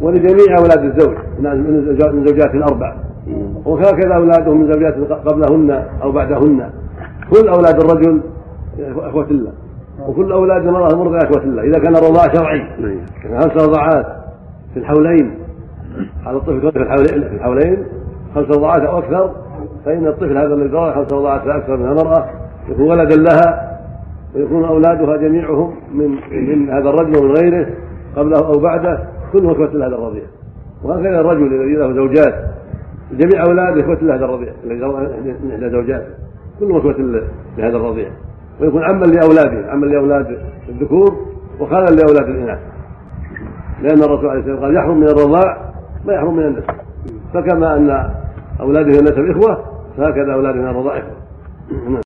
ولجميع أولاد الزوج من زوجات الأربع. وهكذا اولاده من زوجات قبلهن أو بعدهن. كل أولاد الرجل إخوة الله. وكل أولاد المرأة المرضع إخوة الله. إذا كان الرضاع شرعي. خمس رضاعات في الحولين على الطفل في الحولين في الحولين خمس رضاعات أو أكثر فإن الطفل هذا الذي رضع خمس رضاعات فاكثر من المرأة يكون ولدا لها ويكون أولادها جميعهم من من هذا الرجل ومن غيره. قبله أو بعده كلهم اخوة لهذا الرضيع. وهكذا الرجل الذي له زوجات. جميع أولاده اخوة لهذا الرضيع الذي من احدى زوجاته كلهم اخوة لهذا الرضيع. ويكون عما لأولاده عما لأولاد الذكور وخالا لأولاد الإناث. لأن الرسول عليه الصلاة والسلام قال يحرم من الرضاع ما يحرم من النسب. فكما أن أولاده من النسب إخوة فهكذا اولاده من الرضاع اخوه